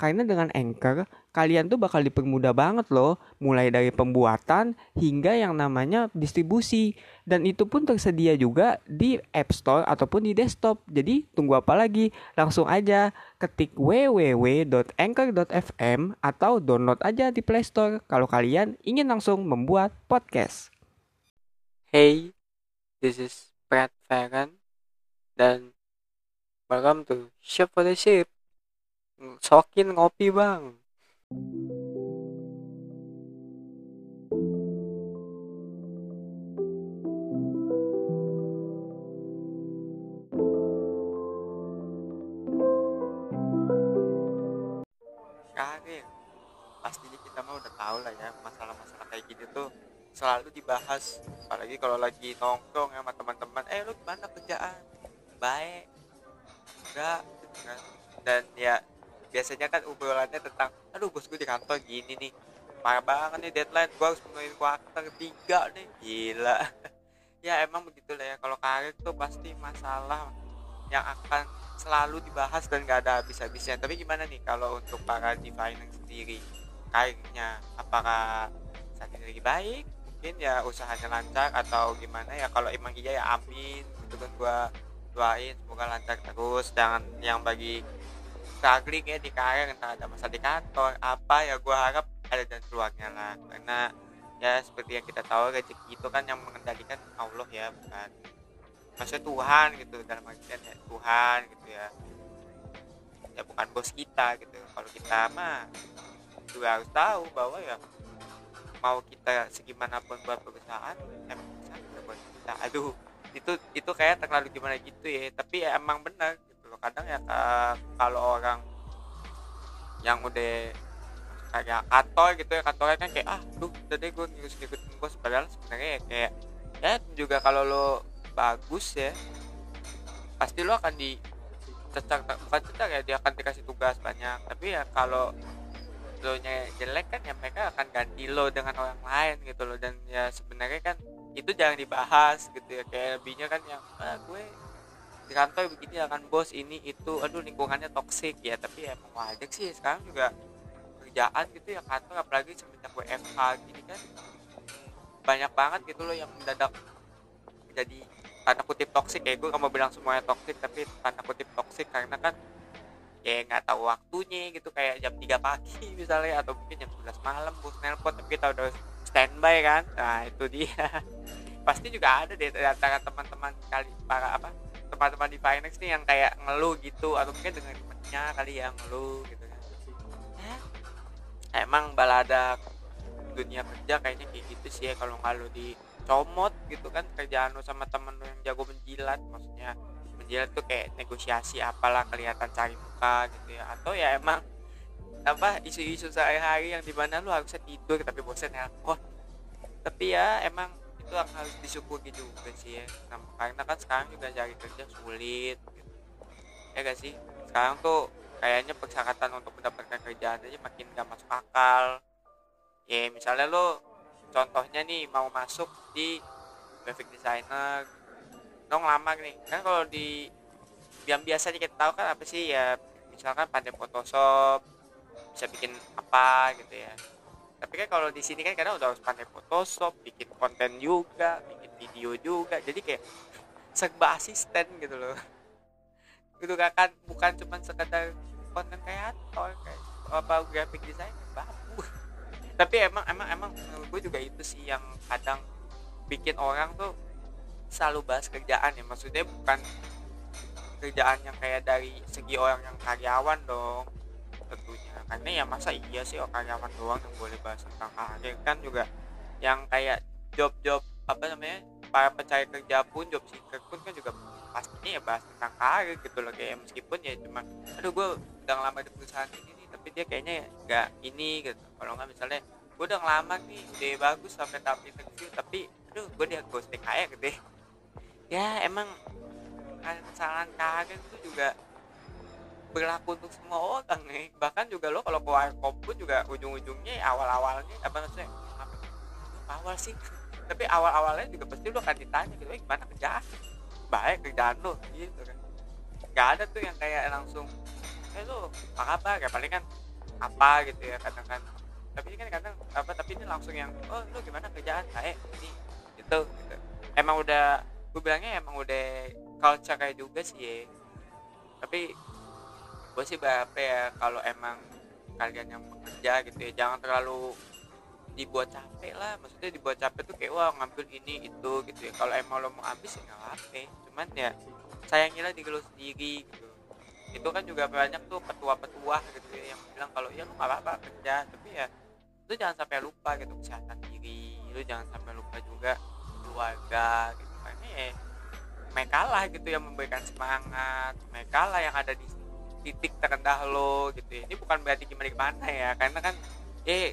Karena dengan Anchor, kalian tuh bakal dipermudah banget loh, mulai dari pembuatan hingga yang namanya distribusi. Dan itu pun tersedia juga di App Store ataupun di desktop. Jadi tunggu apa lagi? Langsung aja ketik www.anchor.fm atau download aja di Play Store kalau kalian ingin langsung membuat podcast. Hey, this is Brad Farron dan welcome to Shop for the Ship. Sokin ngopi bang. Karir. Pastinya kita mah udah tahu lah ya masalah-masalah kayak gini tuh selalu dibahas apalagi kalau lagi nongkrong ya sama teman-teman eh lu gimana kerjaan baik enggak gitu kan dan ya biasanya kan obrolannya tentang aduh bos gue di kantor gini nih parah banget nih deadline gue harus menuin kuarter tiga nih. Gila. Ya emang begitulah ya kalau karir tuh pasti masalah yang akan selalu dibahas dan gak ada habis-habisnya. Tapi gimana nih kalau untuk para di finance sendiri karirnya? Apakah saat ini lagi baik? Mungkin ya usahanya lancar atau gimana ya? Kalau emang iya ya amin. Gitu kan gua doain semoga lancar terus. Jangan yang bagi struggling ya di karir entah ada masa di kantor apa ya gue harap ada dan keluarnya lah. Karena ya seperti yang kita tahu rezeki itu kan yang mengendalikan Allah ya bukan maksudnya Tuhan gitu dalam artian ya Tuhan gitu ya. Ya bukan bos kita gitu. Kalau kita mah juga harus tahu bahwa ya mau kita segimanapun buat perusahaan emang bisa buat kita. Aduh itu itu kayak terlalu gimana gitu ya. Tapi ya emang benar kadang ya kalau orang yang udah kayak kantor gitu ya kantornya kan kayak ah udah deh gue ngikut ngikutin bos padahal sebenarnya ya kayak ya juga kalau lo bagus ya pasti lo akan di cecar bukan cecar ya dia akan dikasih tugas banyak. Tapi ya kalau lo nya jelek kan ya mereka akan ganti lo dengan orang lain gitu loh. Dan ya sebenarnya kan itu jangan dibahas gitu ya. Kayak lebihnya kan yang ah, gue di kantor begini akan bos ini itu. Aduh lingkungannya toksik ya tapi ya emang wajar sih sekarang juga kerjaan gitu ya kantor apalagi semenjak WFH gini kan banyak banget gitu loh yang mendadak jadi tanda kutip toksik ya gue gak mau bilang semuanya toksik tapi tanda kutip toksik karena kan ya nggak tahu waktunya gitu kayak jam 3 pagi misalnya atau mungkin jam 11 malam bos nelpon tapi kita udah standby kan. Nah itu dia. Pasti juga ada deh antara teman-teman kali para apa teman-teman di finance nih yang kayak ngeluh gitu atau mungkin dengan temennya kali yang ngeluh gitu kan. Emang balada dunia kerja kayaknya kayak gitu sih ya kalau nggak lo dicomot gitu kan kerjaan lo sama temen lo yang jago menjilat maksudnya menjilat tuh kayak negosiasi apalah kelihatan cari muka gitu ya. Atau ya emang apa isu-isu sehari-hari yang di mana lu harusnya tidur tapi bosan nelpon. Tapi ya emang itu harus disyukuri juga sih ya. Nah, karena kan sekarang juga cari kerja sulit gitu. ya gak sih? Sekarang tuh kayaknya persyaratan untuk mendapatkan kerjaan aja makin gak masuk akal. Ya misalnya lo contohnya nih mau masuk di graphic designer. Lo ngelamar nih kan kalau di yang biasanya kita tahu kan apa sih? Ya misalkan pandai Photoshop bisa bikin apa gitu ya tapi kan kalau di sini kan kadang udah harus pandai Photoshop bikin konten juga bikin video juga. Jadi kayak serba asisten gitu loh. Itu kan bukan cuma sekedar konten kreator kayak apa graphic design babu. Tapi emang emang emang menurut gue juga itu sih yang kadang bikin orang tuh selalu bahas kerjaan ya. Maksudnya bukan kerjaan yang kayak dari segi orang yang karyawan dong tentunya karena ya masa iya sih karyawan doang yang boleh bahas tentang karir kan juga yang kayak job-job apa namanya para pencari kerja pun job seeker pun kan juga pastinya ya bahas tentang karir gitu loh. Kayak meskipun ya cuma aduh gue udah ngelamar di perusahaan ini nih tapi dia kayaknya ya nggak ini gitu. Kalau nggak misalnya gue udah ngelamar nih udah bagus sampai tahap interview tapi aduh gue dia ghosting kayak gitu ya emang kesalahan karir itu juga berlaku untuk semua orang nih. Bahkan juga lo kalau keluar pun juga ujung-ujungnya awal-awalnya apa maksudnya awal sih. Tapi awal awalnya juga pasti lu akan ditanya gitu eh, gimana kerjaan? Baik kerjaan lu gitu kan. Nggak ada tuh yang kayak langsung eh lu apa kabar? Ya paling kan apa gitu ya kadang kan tapi ini kan kadang apa tapi ini langsung yang oh lu gimana kerjaan? Baik ini gitu gitu. Emang udah gue bilangnya emang udah culture kayak juga sih ya. Tapi gue sih berapa ya kalau emang kalian yang bekerja gitu ya jangan terlalu dibuat capek lah. Maksudnya dibuat capek tuh kayak wah ngambil ini itu gitu ya. Kalau emang lo mau habis ya nggak apa cuman ya sayangilah diri lo sendiri gitu. Itu kan juga banyak tuh petua-petua gitu ya yang bilang kalau ya lu nggak apa-apa kerja tapi ya lu jangan sampai lupa gitu kesehatan diri. Lu jangan sampai lupa juga keluarga gitu. Kan ya mereka lah gitu yang memberikan semangat mereka lah yang ada di titik terendah lo gitu ya. ini bukan berarti gimana gimana ya karena kan eh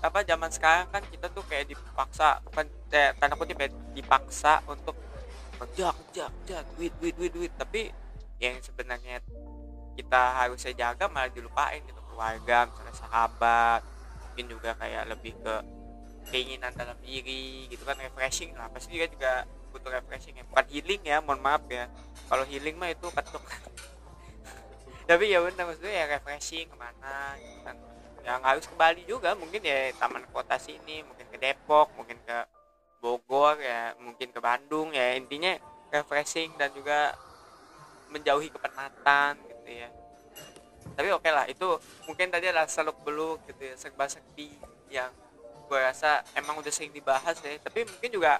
apa zaman sekarang kan kita tuh kayak dipaksa bukan eh, tanda kutip ya dipaksa untuk kerja kerja kerja duit duit duit duit. Tapi yang sebenarnya kita harusnya jaga malah dilupain gitu. Keluarga misalnya sahabat mungkin juga kayak lebih ke keinginan dalam diri gitu kan refreshing lah. Pasti juga juga butuh refreshing ya. Bukan healing ya mohon maaf ya. Kalau healing mah itu ketuk tapi ya benar maksudnya ya refreshing ke mana gitu kan. Yang harus ke Bali juga mungkin ya taman kota sini mungkin ke Depok mungkin ke Bogor ya mungkin ke Bandung ya. Intinya refreshing dan juga menjauhi kepenatan gitu ya. Tapi oke okay lah itu mungkin tadi adalah seluk beluk gitu ya serba sepi yang gue rasa emang udah sering dibahas ya. Tapi mungkin juga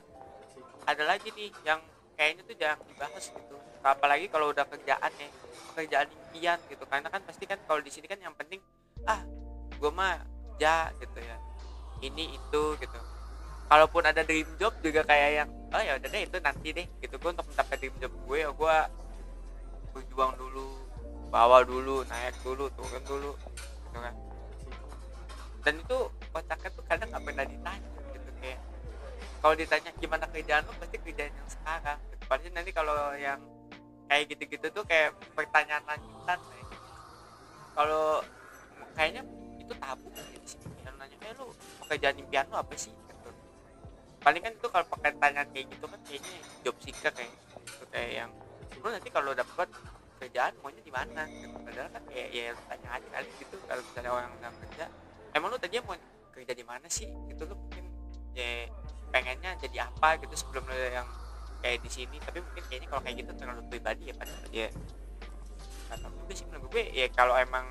ada lagi nih yang kayaknya tuh jangan dibahas gitu apalagi kalau udah kerjaan ya pekerjaan impian gitu. Karena kan pasti kan kalau di sini kan yang penting ah gue mah ya gitu ya. Ini itu gitu. Kalaupun ada dream job juga kayak yang oh ya udah deh itu nanti deh gitu. Gue untuk mencapai dream job gue ya gue berjuang dulu bawa dulu naik dulu turun dulu gitu kan. Dan itu kocaknya tuh kadang nggak pernah ditanya gitu. Kayak kalau ditanya gimana kerjaan lo pasti kerjaan yang sekarang gitu. pasti nanti kalau yang kayak gitu-gitu tuh kayak pertanyaan lanjutan nih kalau kayaknya itu tabu kan di sini yang nanya eh lu pekerjaan impian lu apa sih? Gitu. Paling kan itu kalau tanya kayak gitu kan kayaknya job seeker kayak itu kayak yang lu nanti kalau dapat kerjaan maunya di mana? Gitu. padahal kan kayak ya lu tanya aja kali gitu kalau misalnya orang nggak kerja. Emang lu tadinya mau kerja di mana sih? Gitu lu mungkin ya pengennya jadi apa gitu sebelum lu yang kayak di sini tapi mungkin kayaknya kalau kayak gitu terlalu pribadi ya padahal ya kata gue sih menurut gue ya kalau emang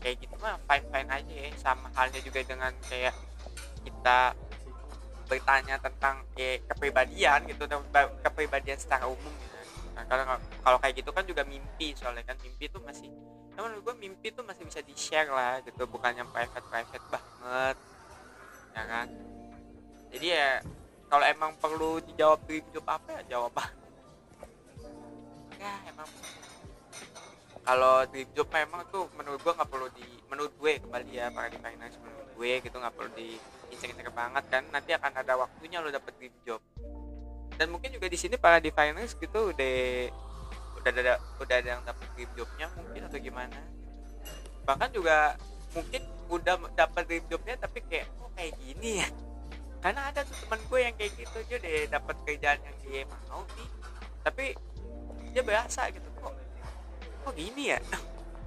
kayak gitu mah fine fine aja ya. Sama halnya juga dengan kayak kita bertanya tentang ya, kepribadian gitu kepribadian secara umum gitu. Nah, kalau kalau kayak gitu kan juga mimpi soalnya kan mimpi itu masih namun gue mimpi tuh masih bisa di share lah gitu bukan yang private private perlu dijawab job apa ya? Jawab ya emang. Kalau dream job memang tuh menurut gua nggak perlu di menurut gue kembali ya para di finance menurut gue gitu nggak perlu di incer-incer banget kan nanti akan ada waktunya lo dapet dream job. Dan mungkin juga di sini para di finance gitu udah udah ada udah ada yang dapet dream jobnya mungkin atau gimana. Bahkan juga mungkin udah dapet dream jobnya tapi kayak oh kayak gini ya karena ada tuh teman gue yang kayak gitu dia deh dapat kerjaan yang dia mau nih. Tapi dia biasa gitu kok kok gini ya?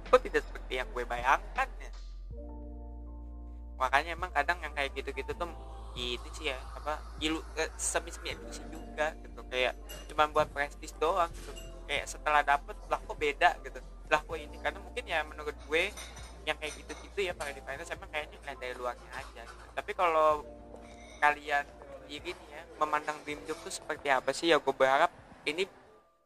Kok tidak seperti yang gue bayangkan ya? Makanya emang kadang yang kayak gitu-gitu tuh itu sih ya apa ilu eh, semi semi ilusi juga gitu. Kayak cuma buat prestis doang gitu. Kayak setelah dapet lah kok beda? gitu. Lah kok ini? Karena mungkin ya menurut gue yang kayak gitu-gitu ya para di finance emang kayaknya ngeliat dari luarnya aja gitu. tapi kalau kalian ini ya memandang dream job tuh seperti apa sih? Ya gue berharap ini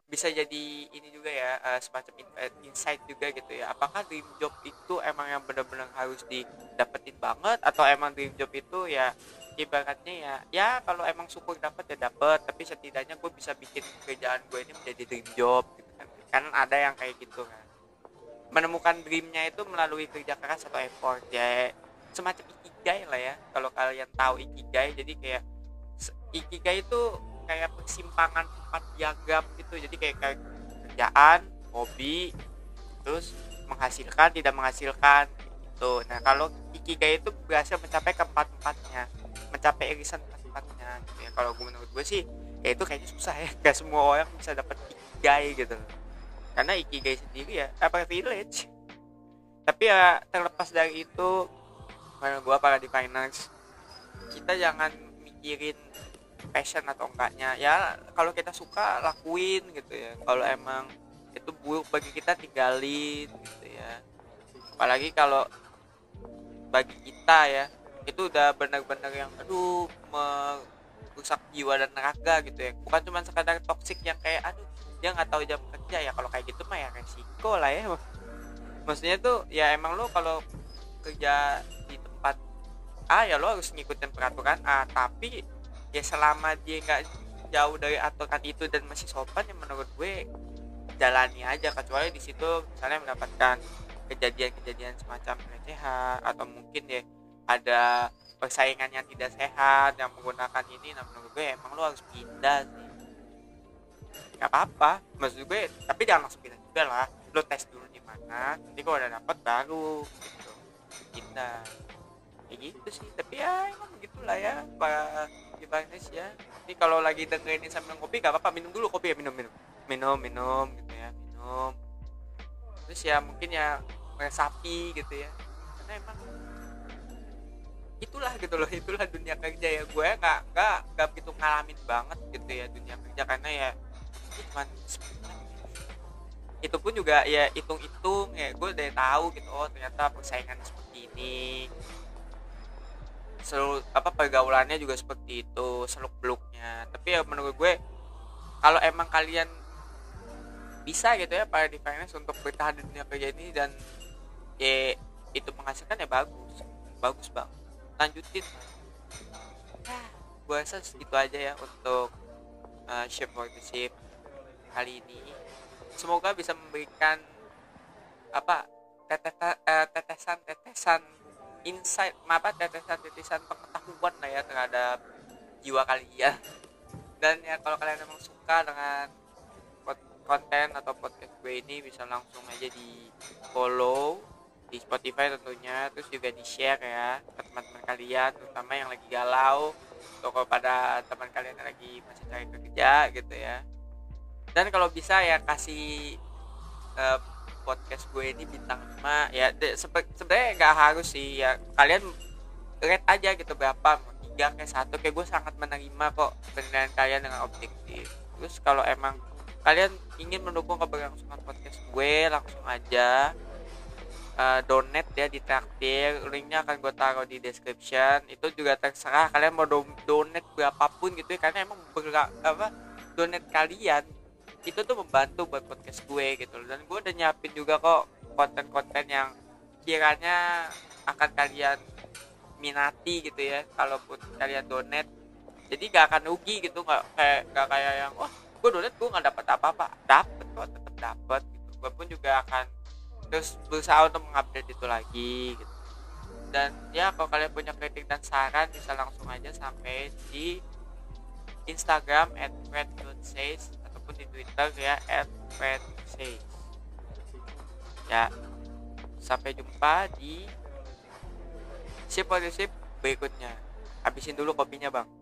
bisa jadi ini juga ya uh, semacam eh, insight juga gitu ya. Apakah dream job itu emang yang benar-benar harus didapetin banget? Atau emang dream job itu ya ibaratnya ya ya kalau emang syukur dapat ya dapat tapi setidaknya gue bisa bikin kerjaan gue ini menjadi dream job gitu kan. Kan ada yang kayak gitu kan. Menemukan dreamnya itu melalui kerja keras atau effort ya. Semacam ikigai lah ya kalau kalian tahu ikigai jadi kayak ikigai itu kayak persimpangan empat diagram gitu. Jadi kayak, kayak kerjaan hobi terus menghasilkan tidak menghasilkan gitu. Nah kalau ikigai itu berhasil mencapai keempat empatnya mencapai irisan tempatnya gitu ya. Kalau gue menurut gue sih ya itu kayaknya susah ya. Gak semua orang bisa dapat ikigai gitu. Karena ikigai sendiri ya apa village. Tapi ya terlepas dari itu menurut gue para di finance. Kita jangan mikirin passion atau enggaknya. Ya kalau kita suka lakuin gitu ya. Kalau emang itu buruk bagi kita tinggalin gitu ya. Apalagi kalau bagi kita ya itu udah benar-benar yang aduh merusak jiwa dan raga gitu ya. Bukan cuma sekadar toksik yang kayak aduh dia nggak tahu jam kerja ya. Kalau kayak gitu mah ya resiko lah ya. Maksudnya tuh ya emang lo kalau kerja di A ya lo harus ngikutin peraturan A. Tapi ya selama dia nggak jauh dari aturan itu dan masih sopan ya menurut gue jalani aja. Kecuali di situ misalnya mendapatkan kejadian-kejadian semacam pelecehan atau mungkin ya ada persaingan yang tidak sehat yang menggunakan ini. Nah menurut gue emang lo harus pindah sih. Nggak apa-apa. Maksud gue tapi jangan langsung pindah juga lah. Lo tes dulu di mana nanti kalau udah dapet baru gitu. Pindah kayak gitu sih tapi ya emang begitulah ya pak Ibanis ya. Ini kalau lagi dengerin sambil ngopi gak apa-apa minum dulu kopi ya minum minum. Minum minum gitu ya minum. Terus ya mungkin ya sapi gitu ya. Karena emang itulah gitu loh itulah dunia kerja ya. Gue nggak nggak nggak begitu ngalamin banget gitu ya dunia kerja. Karena ya cuman itu pun juga ya hitung-hitung ya gue udah tahu gitu oh ternyata persaingan seperti ini seluruh apa pergaulannya juga seperti itu seluk beluknya tapi ya menurut gue kalau emang kalian bisa gitu ya para di finance untuk bertahan di dunia kerja ini dan ya itu menghasilkan ya bagus. Bagus bang lanjutin. Ya, gue rasa itu aja ya untuk uh, shift workship kali ini. Semoga bisa memberikan apa eh, tetesan-tetesan insight apa tetesan-tetesan pengetahuan lah ya terhadap jiwa kalian. Dan ya kalau kalian memang suka dengan konten atau podcast gue ini bisa langsung aja di follow di Spotify tentunya terus juga di share ya ke teman-teman kalian terutama yang lagi galau atau kepada teman kalian yang lagi masih cari kerja gitu ya. Dan kalau bisa ya kasih uh, podcast gue ini bintang 5 ya sebenarnya nggak harus sih ya kalian rate aja gitu berapa tiga kayak satu kayak gue sangat menerima kok penilaian kalian dengan objektif. Terus kalau emang kalian ingin mendukung keberlangsungan podcast gue langsung aja uh, donate ya di traktir linknya akan gue taruh di description. Itu juga terserah kalian mau do donate berapapun gitu ya karena emang bergerak apa donate kalian itu tuh membantu buat podcast gue gitu dan gue udah nyiapin juga kok konten-konten yang kiranya akan kalian minati gitu ya kalaupun kalian donate. Jadi gak akan rugi gitu nggak kayak gak kayak yang wah gue donate gue nggak dapat apa-apa. Dapat kok tetap dapat gitu. Gue pun juga akan terus berusaha untuk mengupdate itu lagi gitu. dan ya kalau kalian punya kritik dan saran bisa langsung aja sampai di Instagram at says di Twitter ya says. Ya sampai jumpa di sip sip berikutnya. Habisin dulu kopinya bang